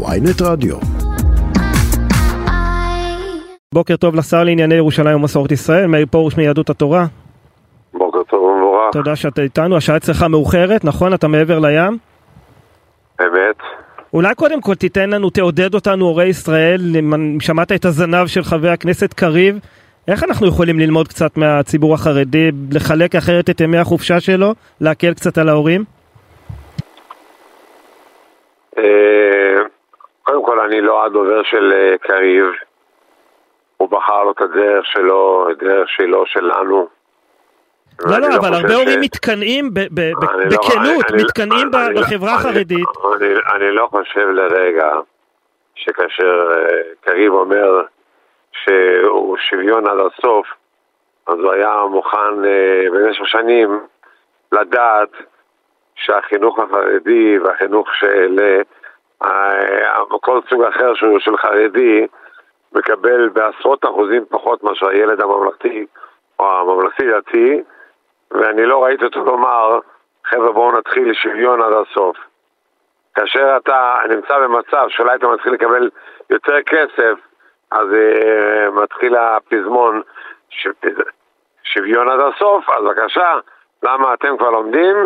ויינט רדיו. בוקר טוב לשר לענייני ירושלים ומסורת ישראל, מאיר פרוש מיהדות התורה. בוקר טוב ומבורך. תודה שאתה איתנו, השעה אצלך מאוחרת, נכון? אתה מעבר לים? אמת. אולי קודם כל תיתן לנו, תעודד אותנו הורי ישראל, אם שמעת את הזנב של חבר הכנסת קריב, איך אנחנו יכולים ללמוד קצת מהציבור החרדי, לחלק אחרת את ימי החופשה שלו, להקל קצת על ההורים? קודם כל, אני לא הדובר של אה, קריב. הוא בחר לו את הדרך שלו, את הדרך שלו, שלנו. לא, ואני לא, אבל הרבה הורים מתקנאים, לא- בכנות, מתקנאים בחברה החרדית. אני, לא חושב לרגע שכאשר אה, קריב אומר שהוא שוויון עד הסוף, אז הוא היה מוכן אה, במשך שנים לדעת שהחינוך החרדי והחינוך של כל סוג אחר שהוא של חרדי מקבל בעשרות אחוזים פחות מאשר הילד הממלכתי או הממלכתי-דתי ואני לא ראיתי אותו לומר חבר'ה בואו נתחיל שוויון עד הסוף כאשר אתה נמצא במצב שאולי אתה מתחיל לקבל יותר כסף אז uh, מתחיל הפזמון פז- שוויון עד הסוף, אז בבקשה, למה אתם כבר לומדים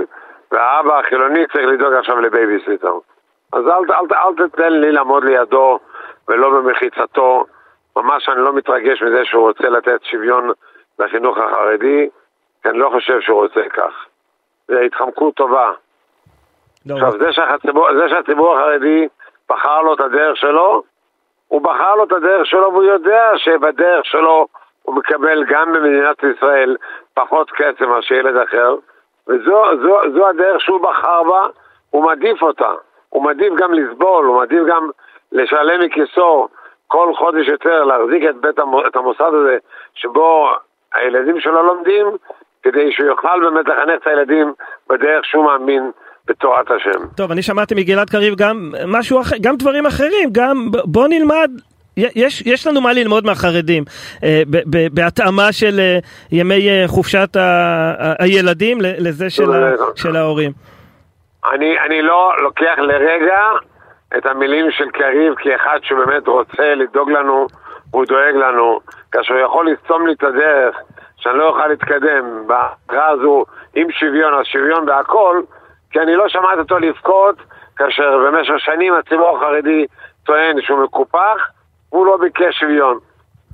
והאבא החילוני צריך לדאוג עכשיו לבייביסיטר. אז אל, אל, אל תתן לי לעמוד לידו ולא במחיצתו. ממש אני לא מתרגש מזה שהוא רוצה לתת שוויון לחינוך החרדי, כי אני לא חושב שהוא רוצה כך. זו התחמקות טובה. לא, עכשיו, זה שהציבור, זה שהציבור החרדי בחר לו את הדרך שלו, הוא בחר לו את הדרך שלו והוא יודע שבדרך שלו הוא מקבל גם במדינת ישראל פחות כסף מאשר ילד אחר, וזו זו, זו הדרך שהוא בחר בה, הוא מעדיף אותה. הוא מעדיף גם לסבול, הוא מעדיף גם לשלם מכיסו כל חודש יותר, להחזיק את, בית המו, את המוסד הזה שבו הילדים שלו לומדים, כדי שהוא יוכל באמת לחנך את הילדים בדרך שהוא מאמין בתורת השם. טוב, אני שמעתי מגלעד קריב גם משהו אחר, גם דברים אחרים, גם בוא נלמד. יש, יש לנו מה ללמוד מהחרדים אה, ב- ב- בהתאמה של אה, ימי אה, חופשת ה- ה- הילדים לזה של, ה- של ההורים. אני, אני לא לוקח לרגע את המילים של קריב כאחד שבאמת רוצה לדאוג לנו, הוא דואג לנו, כאשר הוא יכול לסתום לי את הדרך, שאני לא אוכל להתקדם בהכרעה הזו עם שוויון, אז שוויון בהכל, כי אני לא שמעתי אותו לבכות, כאשר במשך שנים הציבור החרדי טוען שהוא מקופח, הוא לא ביקש שוויון.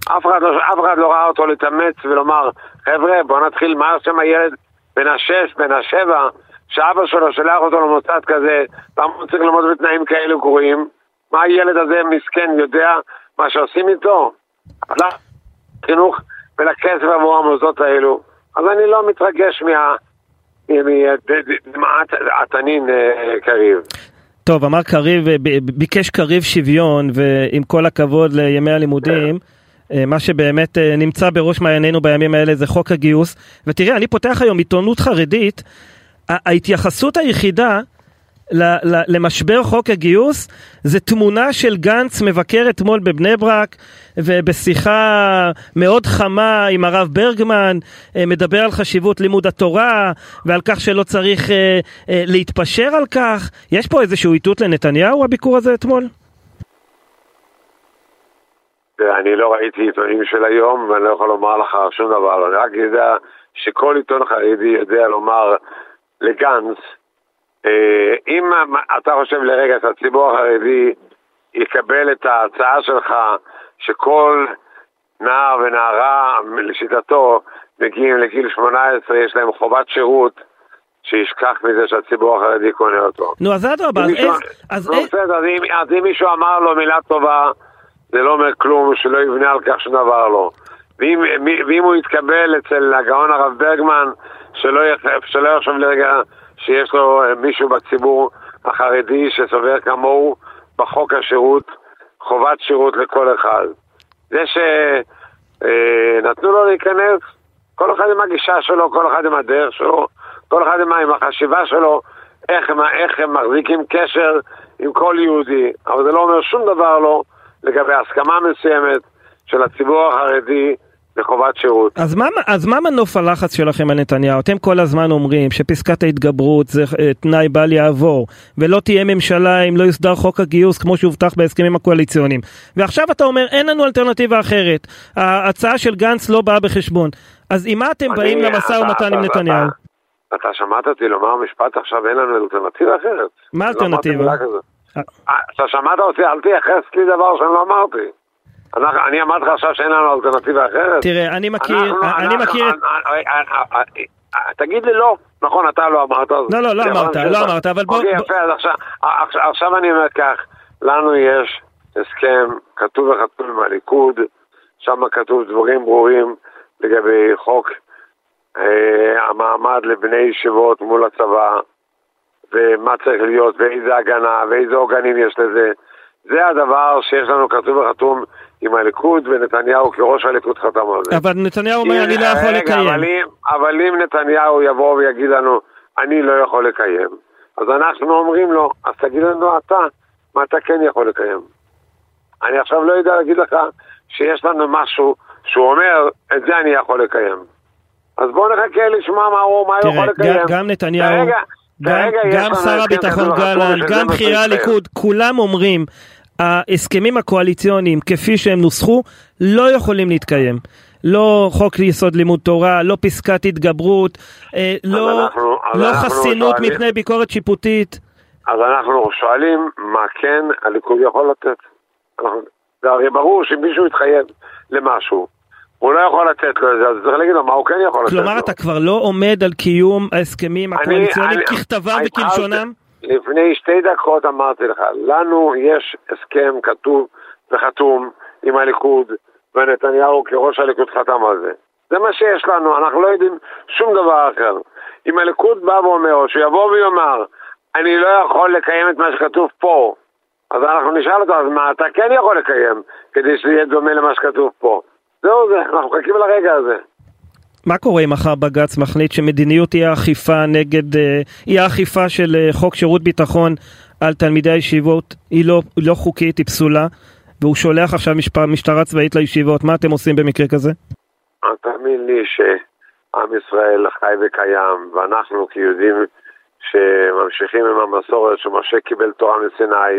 אף אחד, לא, אף אחד לא ראה אותו להתאמץ ולומר, חבר'ה, בוא נתחיל, מה שם הילד בן השש, בן השבע, שאבא שלו שלח אותו למוסד כזה, למה הוא צריך ללמוד בתנאים כאלו גרועים? מה הילד הזה מסכן יודע מה שעושים איתו? הלך חינוך ולכסף עבור המוסדות האלו. אז אני לא מתרגש מה... מדמעת התנין אה, קריב. טוב, אמר קריב, אה, ביקש קריב שוויון, ועם כל הכבוד לימי הלימודים, אה, מה שבאמת נמצא בראש מעיינינו בימים האלה זה חוק הגיוס. ותראה, אני פותח היום עיתונות חרדית, ההתייחסות היחידה למשבר חוק הגיוס זה תמונה של גנץ מבקר אתמול בבני ברק ובשיחה מאוד חמה עם הרב ברגמן אה, מדבר על חשיבות לימוד התורה ועל כך שלא צריך אה, אה, להתפשר על כך. יש פה איזשהו איתות לנתניהו הביקור הזה אתמול? אני לא ראיתי עיתונים של היום ואני לא יכול לומר לך שום דבר, אני רק יודע שכל עיתון חרדי יודע לומר לגנץ אה, אם אתה חושב לרגע שהציבור החרדי יקבל את ההצעה שלך שכל נער ונערה לשיטתו מגיעים לגיל 18 יש להם חובת שירות שישכח מזה שהציבור החרדי קונה אותו. נו אז אדרבה, אז לא בסדר, אז אם מישהו אמר לו מילה טובה, זה לא אומר כלום, שלא יבנה על כך שום דבר לא. ואם, ואם הוא יתקבל אצל הגאון הרב ברגמן, שלא שלא יחשוב לרגע שיש לו אה, מישהו בציבור החרדי שסובר כמוהו בחוק השירות, חובת שירות לכל אחד. זה שנתנו לו להיכנס, כל אחד עם הגישה שלו, כל אחד עם הדרך שלו, כל אחד עם, עם החשיבה שלו, איך, איך הם מחזיקים קשר עם כל יהודי, אבל זה לא אומר שום דבר לא לגבי הסכמה מסוימת של הציבור החרדי לחובת שירות. אז מה, אז מה מנוף הלחץ שלכם על נתניהו? אתם כל הזמן אומרים שפסקת ההתגברות זה uh, תנאי בל יעבור, ולא תהיה ממשלה אם לא יוסדר חוק הגיוס כמו שהובטח בהסכמים הקואליציוניים. ועכשיו אתה אומר אין לנו אלטרנטיבה אחרת, ההצעה של גנץ לא באה בחשבון. אז עם מה אתם אני, באים למשא ומתן עם נתניהו? אתה, אתה שמעת אותי לומר משפט עכשיו אין לנו אלטרנטיבה אחרת? מה לא אלטרנטיבה? לא אתה שמעת אותי, אל תייחס לי דבר שאני לא אמרתי. אני אמרתי לך עכשיו שאין לנו אלטרנטיבה אחרת? תראה, אני מכיר, אני מכיר... תגיד לי לא, נכון, אתה לא אמרת. לא, לא, לא אמרת, לא אמרת, אבל בוא... אוקיי, יפה, אז עכשיו אני אומר כך, לנו יש הסכם כתוב וחתום עם הליכוד, שם כתוב דברים ברורים לגבי חוק אה, המעמד לבני ישיבות מול הצבא, ומה צריך להיות, ואיזה הגנה, ואיזה עוגנים יש לזה. זה הדבר שיש לנו כתוב וחתום עם הליכוד, ונתניהו כראש הליכוד חתם על זה. אבל נתניהו אומר, אני לא יכול לקיים. אבל אם, אבל אם נתניהו יבוא ויגיד לנו, אני לא יכול לקיים, אז אנחנו אומרים לו, אז תגיד לנו אתה, מה אתה כן יכול לקיים. אני עכשיו לא יודע להגיד לך שיש לנו משהו שהוא אומר, את זה אני יכול לקיים. אז בואו נחכה לשמוע מה הוא, מה הוא יכול לקיים. תראה, גם נתניהו... כרגע, גם, גם שר הביטחון גלנט, גם בכירי הליכוד, כולם אומרים, ההסכמים הקואליציוניים כפי שהם נוסחו לא יכולים להתקיים. לא חוק יסוד לימוד תורה, לא פסקת התגברות, אה, לא, אנחנו, לא חסינות שואלים, מפני ביקורת שיפוטית. אז אנחנו שואלים מה כן הליכוד יכול לתת. זה הרי ברור שמישהו יתחייב למשהו, הוא לא יכול לתת לו את זה, אז צריך להגיד לו מה הוא כן יכול לתת לו. כלומר אתה כבר לא עומד על קיום ההסכמים הקואליציוניים ככתבם וכלשונם? לפני שתי דקות אמרתי לך, לנו יש הסכם כתוב וחתום עם הליכוד, ונתניהו כראש הליכוד חתם על זה. זה מה שיש לנו, אנחנו לא יודעים שום דבר אחר. אם הליכוד בא ואומר, או שיבוא ויאמר, אני לא יכול לקיים את מה שכתוב פה, אז אנחנו נשאל אותו, אז מה אתה כן יכול לקיים, כדי שזה יהיה דומה למה שכתוב פה? זהו זה, אנחנו מחכים לרגע הזה. מה קורה אם מחר בג"ץ מחליט שמדיניות אי האכיפה נגד, אי אה, האכיפה של אה, חוק שירות ביטחון על תלמידי הישיבות היא לא, לא חוקית, היא פסולה, והוא שולח עכשיו משפר, משטרה צבאית לישיבות, מה אתם עושים במקרה כזה? תאמין לי שעם ישראל חי וקיים, ואנחנו כיהודים שממשיכים עם המסורת שמשה קיבל תורה מסיני,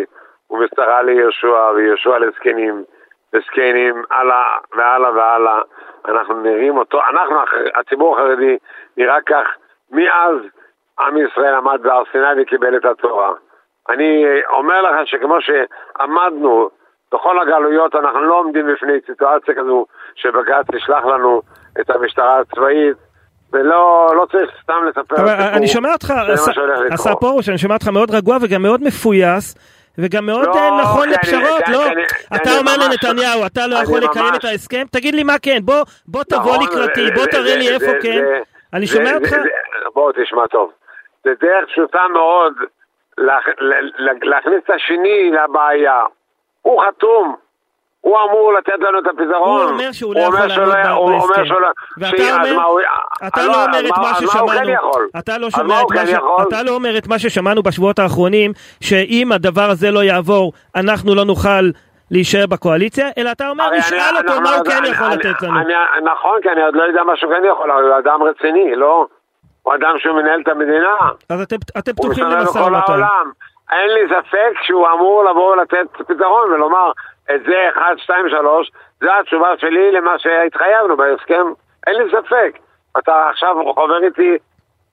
ומסתרה ליהושע ויהושע לזקנים. וזקנים, הלאה והלאה והלאה. אנחנו נראים אותו, אנחנו, הציבור החרדי, נראה כך מאז עם ישראל עמד בהר סיני וקיבל את התורה. אני אומר לך שכמו שעמדנו בכל הגלויות, אנחנו לא עומדים בפני סיטואציה כזו שבג"ץ ישלח לנו את המשטרה הצבאית, ולא לא צריך סתם לספר אבל אני שומע אותך, השר פרוש, אני שומע אותך מאוד רגוע וגם מאוד מפויס. וגם מאוד לא, אה, נכון לפשרות, לא? אתה אומר לנתניהו, אתה לא יכול לקיים את ההסכם? תגיד לי מה כן, בוא תבוא נכון, לקראתי, בוא תראה לי איפה כן. אני שומע אותך? בוא תשמע טוב. זה דרך פשוטה מאוד להכניס את השני לבעיה. הוא חתום, הוא אמור לתת לנו את הפתרון. הוא אומר שהוא לא יכול לעמוד בהסכם. ואתה אומר, אתה לא אומר את מה ששמענו, אתה לא שומע את מה ש... אתה לא אומר את מה ששמענו בשבועות האחרונים, שאם הדבר הזה לא יעבור, אנחנו לא נוכל להישאר בקואליציה, אלא אתה אומר, נשאל אותו מה הוא כן יכול לתת לנו. נכון, כי אני עוד לא יודע מה שהוא כן יכול, הוא אדם רציני, לא? הוא אדם שהוא מנהל את המדינה. אז אתם פתוחים למשא ומתן. אין לי ספק שהוא אמור לבוא ולתת פתרון ולומר, את זה 1, 2, 3, זה התשובה שלי למה שהתחייבנו בהסכם, אין לי ספק. אתה עכשיו חובר איתי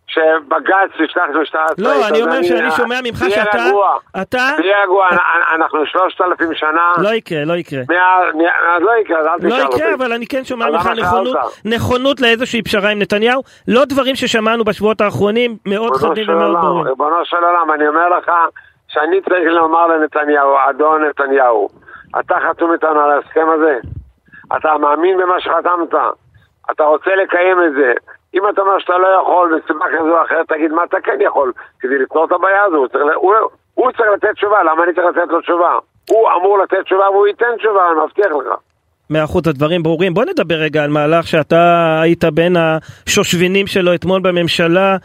שבג"ץ ישלח את המשטרה הצבאית. לא, אני אומר שאני שומע ממך שאתה... תהיה רגוע. אתה... תהיה רגוע, אנחנו שלושת אלפים שנה. לא יקרה, לא יקרה. אז לא יקרה, אז אל תשאל אותי. לא יקרה, אבל אני כן שומע ממך נכונות לאיזושהי פשרה עם נתניהו. לא דברים ששמענו בשבועות האחרונים, מאוד חדים ומאוד ברורים. ריבונו של עולם, אני אומר לך שאני צריך לומר לנתניהו, אדון נתניהו. אתה חתום איתנו על ההסכם הזה? אתה מאמין במה שחתמת? אתה רוצה לקיים את זה? אם אתה אומר שאתה לא יכול בסיבה כזו או אחרת, תגיד מה אתה כן יכול כדי לפתור את הבעיה הזו. הוא צריך, הוא, הוא צריך לתת תשובה, למה אני צריך לתת לו תשובה? הוא אמור לתת תשובה והוא ייתן תשובה, אני מבטיח לך. מאה אחוז, הדברים ברורים. בוא נדבר רגע על מהלך שאתה היית בין השושבינים שלו אתמול בממשלה,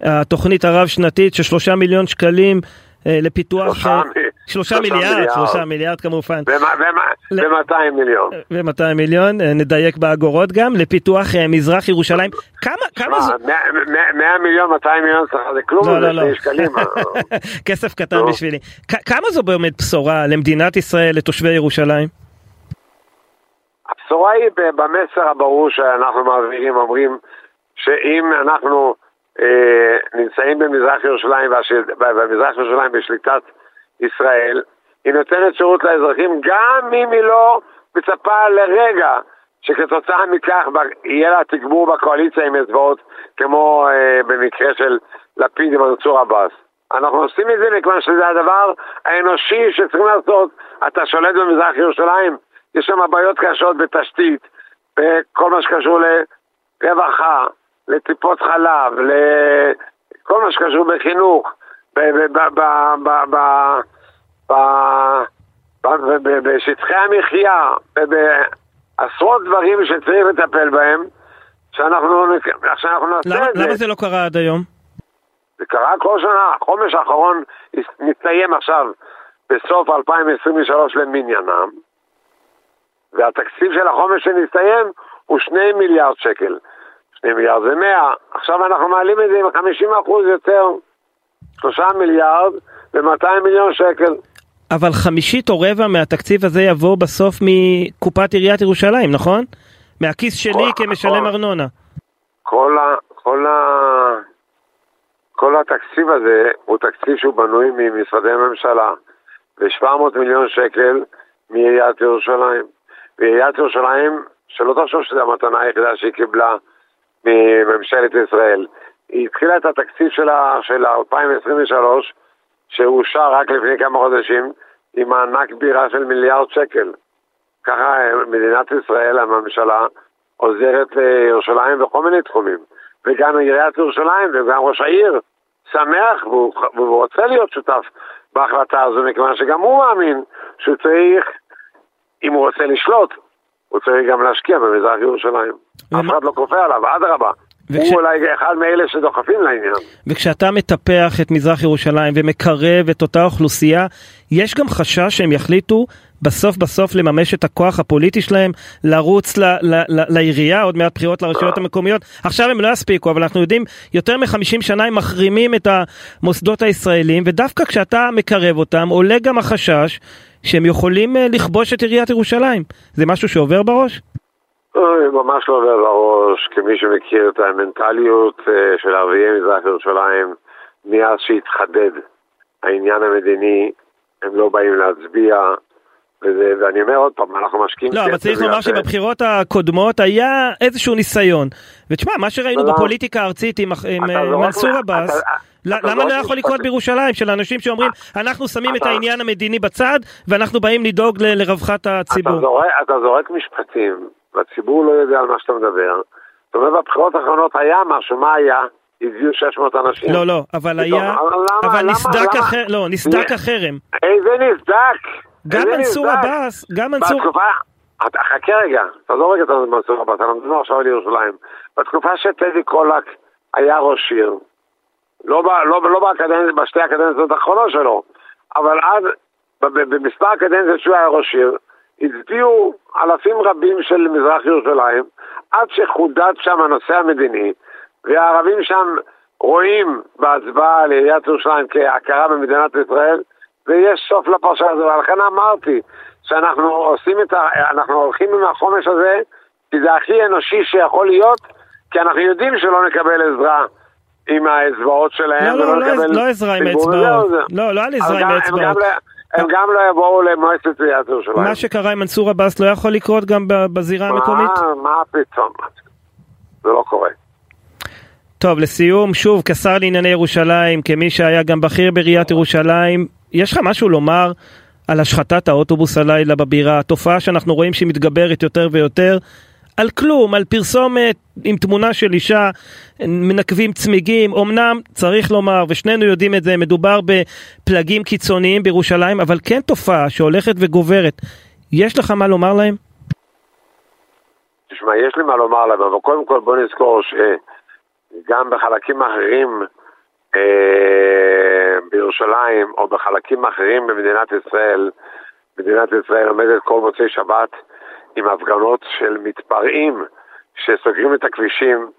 התוכנית הרב-שנתית של שלושה מיליון שקלים אה, לפיתוח... שלושה, שלושה מיליארד. שלושה מיליארד כמובן. ו-200 מיליון. ו-200 מיליון, אה, נדייק באגורות גם, לפיתוח אה, מזרח ירושלים. כמה, כמה 100 100 מיליון, 200 מיליון, זה כלום, לא, לא, זה לא. שני שקלים. כסף קטן לא. בשבילי. כמה זו באמת בשורה למדינת ישראל, לתושבי ירושלים? הבשורה היא במסר הברור שאנחנו מעבירים, אומרים שאם אנחנו אה, נמצאים במזרח ירושלים, והשל- במזרח ירושלים בשליטת ישראל, היא נותנת שירות לאזרחים גם אם היא לא מצפה לרגע שכתוצאה מכך יהיה לה תגבור בקואליציה עם אצבעות כמו אה, במקרה של לפיד עם מנסור עבאס. אנחנו עושים את זה מכיוון שזה הדבר האנושי שצריכים לעשות. אתה שולט במזרח ירושלים, יש שם בעיות קשות בתשתית, בכל מה שקשור לרווחה, לטיפות חלב, לכל מה שקשור בחינוך, בשטחי המחיה, בעשרות דברים שצריך לטפל בהם, שאנחנו נעשה את זה. למה זה לא קרה עד היום? זה קרה כל שנה, החומש האחרון מסתיים עכשיו בסוף 2023 למניינם, והתקציב של החומש שנסתיים הוא 2 מיליארד שקל. 2 מיליארד זה 100, עכשיו אנחנו מעלים את זה עם 50% יותר. 3 מיליארד ו-200 מיליון שקל. אבל חמישית או רבע מהתקציב הזה יבוא בסוף מקופת עיריית ירושלים, נכון? מהכיס שלי כל- כמשלם כל- ארנונה. כל, ה, כל, ה, כל התקציב הזה הוא תקציב שהוא בנוי ממשרדי ממשלה ו-700 מיליון שקל מעיריית ירושלים. ועיריית ירושלים, שלא תחשוב שזו המתנה היחידה שהיא קיבלה מממשלת ישראל, היא התחילה את התקציב שלה של 2023, שאושר רק לפני כמה חודשים, עם מענק בירה של מיליארד שקל. ככה אה, מדינת ישראל, הממשלה, עוזרת לירושלים בכל מיני תחומים. וגם עיריית ירושלים וגם ראש העיר שמח והוא, והוא רוצה להיות שותף בהחלטה הזו, מכיוון שגם הוא מאמין שהוא צריך, אם הוא רוצה לשלוט, הוא צריך גם להשקיע במזרח ירושלים. אף אחד לא כופה עליו, אדרבה. וכש- הוא אולי אחד מאלה שדוחפים לעניין. וכשאתה מטפח את מזרח ירושלים ומקרב את אותה אוכלוסייה, יש גם חשש שהם יחליטו בסוף בסוף לממש את הכוח הפוליטי שלהם, לרוץ ל, ל, ל, לעירייה, עוד מעט בחירות לרשויות המקומיות. עכשיו הם לא יספיקו, אבל אנחנו יודעים, יותר מ-50 שנה הם מחרימים את המוסדות הישראלים, ודווקא כשאתה מקרב אותם, עולה גם החשש שהם יכולים אה, לכבוש את עיריית ירושלים. זה משהו שעובר בראש? ממש לא עובר בראש, כמי שמכיר את המנטליות אה, של ערביי מזרח ירושלים, מאז שהתחדד העניין המדיני, הם לא באים להצביע, וזה, ואני אומר עוד פעם, אנחנו משקיעים... לא, אבל צריך לומר. שבבחירות הקודמות היה איזשהו ניסיון. ותשמע, מה שראינו לא. בפוליטיקה הארצית עם עם, אה, זורק מנסור עבאס, אתה- ל- אתה למה לא יכול לקרות בירושלים? של אנשים שאומרים, אנחנו שמים את העניין המדיני בצד, ואנחנו באים לדאוג לרווחת הציבור. אתה זורק משפטים, והציבור לא יודע על מה שאתה מדבר. זאת אומרת, בבחירות האחרונות היה משהו, מה היה? הביאו 600 אנשים. לא, לא, אבל היה, אבל נסדק? החרם, לא, נסדק החרם. איזה נסדק? גם מנסור? עבאס, גם מנסור... בתקופה, חכה רגע, תעזוב רגע את מנסור עבאס, אנחנו מדברים עכשיו על ירושלים. בתקופה שטדי קולק היה ראש עיר, לא, לא, לא באקדנציה, בשתי הקדנציות האחרונות שלו, אבל אז, במספר הקדנציות שהוא היה ראש עיר, הצביעו אלפים רבים של מזרח ירושלים, עד שחודד שם הנושא המדיני, והערבים שם רואים בהצבעה על עיריית ירושלים כהכרה במדינת ישראל, ויש סוף לפרשה הזו, ולכן אמרתי שאנחנו עושים את ה... אנחנו הולכים עם החומש הזה, כי זה הכי אנושי שיכול להיות, כי אנחנו יודעים שלא נקבל עזרה עם האצבעות שלהם. לא, לא, לא, לא עזרה עם אצבעות. לא, לא על עזרה עם אצבעות. הם גם לא יבואו למועצת עיריית ירושלים. מה שקרה עם מנסור עבאס לא יכול לקרות גם בזירה המקומית? מה, מה פתאום? זה לא קורה. טוב, לסיום, שוב, כשר לענייני ירושלים, כמי שהיה גם בכיר בעיריית ירושלים, יש לך משהו לומר על השחתת האוטובוס הלילה בבירה, התופעה שאנחנו רואים שהיא מתגברת יותר ויותר, על כלום, על פרסומת עם תמונה של אישה, מנקבים צמיגים, אמנם צריך לומר, ושנינו יודעים את זה, מדובר בפלגים קיצוניים בירושלים, אבל כן תופעה שהולכת וגוברת. יש לך מה לומר להם? תשמע, יש לי מה לומר להם, אבל קודם כל בוא נזכור שגם בחלקים אחרים אה, בירושלים או בחלקים אחרים במדינת ישראל, מדינת ישראל עומדת כל מוצאי שבת עם הפגנות של מתפרעים שסוגרים את הכבישים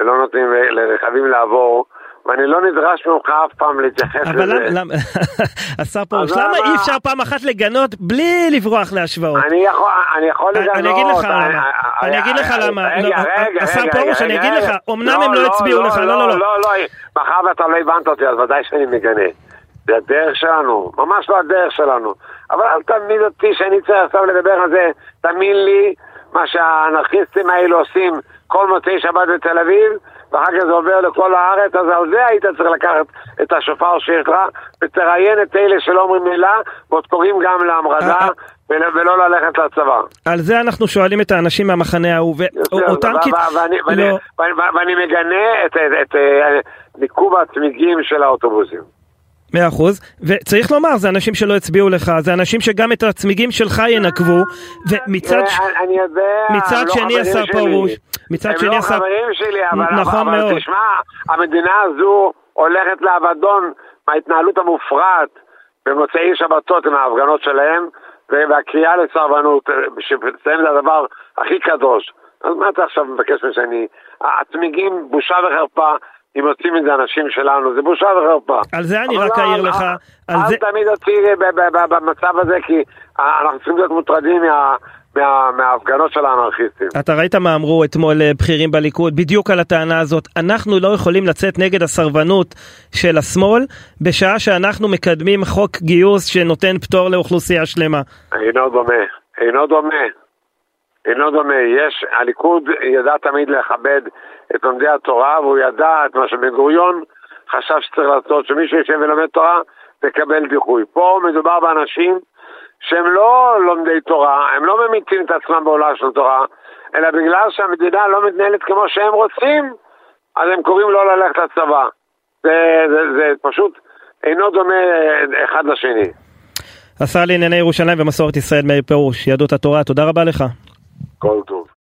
ולא נותנים לרכבים לעבור ואני לא נדרש ממך אף פעם להתייחס לזה. אבל למה, השר פרוש, למה אי אפשר פעם אחת לגנות בלי לברוח להשוואות? אני יכול, אני יכול לגנות. אני אגיד לך למה, אני אגיד לך למה, השר פרוש, אני אגיד לך, אמנם הם לא הצביעו לך, לא, לא, לא. לא, לא, מאחר ואתה לא הבנת אותי, אז ודאי שאני מגנה. זה הדרך שלנו, ממש לא הדרך שלנו. אבל אל תלמיד אותי שאני צריך עכשיו לדבר על זה, תאמין לי, מה שהאנרכיסטים האלו עושים כל מוצאי שבת בתל אביב, ואחר כך זה עובר לכל הארץ, אז על זה היית צריך לקחת את השופר שלך, ותראיין את אלה שלא אומרים מילה, ועוד קוראים גם להמרדה. אה, אה. ולא ללכת לצבא. על זה אנחנו שואלים את האנשים מהמחנה ההוא, ואותם כ... לא- ואני מגנה את ניקוב הצמיגים של האוטובוסים. מאה אחוז, וצריך לומר, זה אנשים שלא הצביעו לך, זה אנשים שגם את הצמיגים שלך ינקבו, ומצד ש... אני יודע, מצד לא שני השר פרוש, מצד שני השר... הם לא חברים שלי, אבל, נכון אבל, מאוד. תשמע, המדינה הזו הולכת לאבדון מההתנהלות המופרעת במוצאי שבתות עם ההפגנות שלהם, והקריאה לסרבנות, שאצלם זה הדבר הכי קדוש. אז מה אתה עכשיו מבקש ממני? הצמיגים, בושה וחרפה. אם יוצאים מזה אנשים שלנו, זה בושה וחרפה. על זה אני רק לא, אעיר לך. אל תמיד אותי במצב הזה, כי אנחנו צריכים להיות מוטרדים מה... מה, מההפגנות של האנרכיסטים. אתה ראית מה אמרו אתמול אה, בכירים בליכוד בדיוק על הטענה הזאת. אנחנו לא יכולים לצאת נגד הסרבנות של השמאל בשעה שאנחנו מקדמים חוק גיוס שנותן פטור לאוכלוסייה שלמה. אינו דומה, אינו דומה. אינו דומה. יש, הליכוד ידע תמיד לכבד את לומדי התורה, והוא ידע את מה שבן גוריון חשב שצריך לעשות, שמי שיושב ולומד תורה, תקבל דיחוי. פה מדובר באנשים שהם לא לומדי תורה, הם לא ממיתים את עצמם בעולם של תורה, אלא בגלל שהמדינה לא מתנהלת כמו שהם רוצים, אז הם קוראים לא ללכת לצבא. זה, זה, זה פשוט אינו דומה אחד לשני. השר לענייני ירושלים ומסורת ישראל מאיר פירוש, יהדות התורה, תודה רבה לך. gold of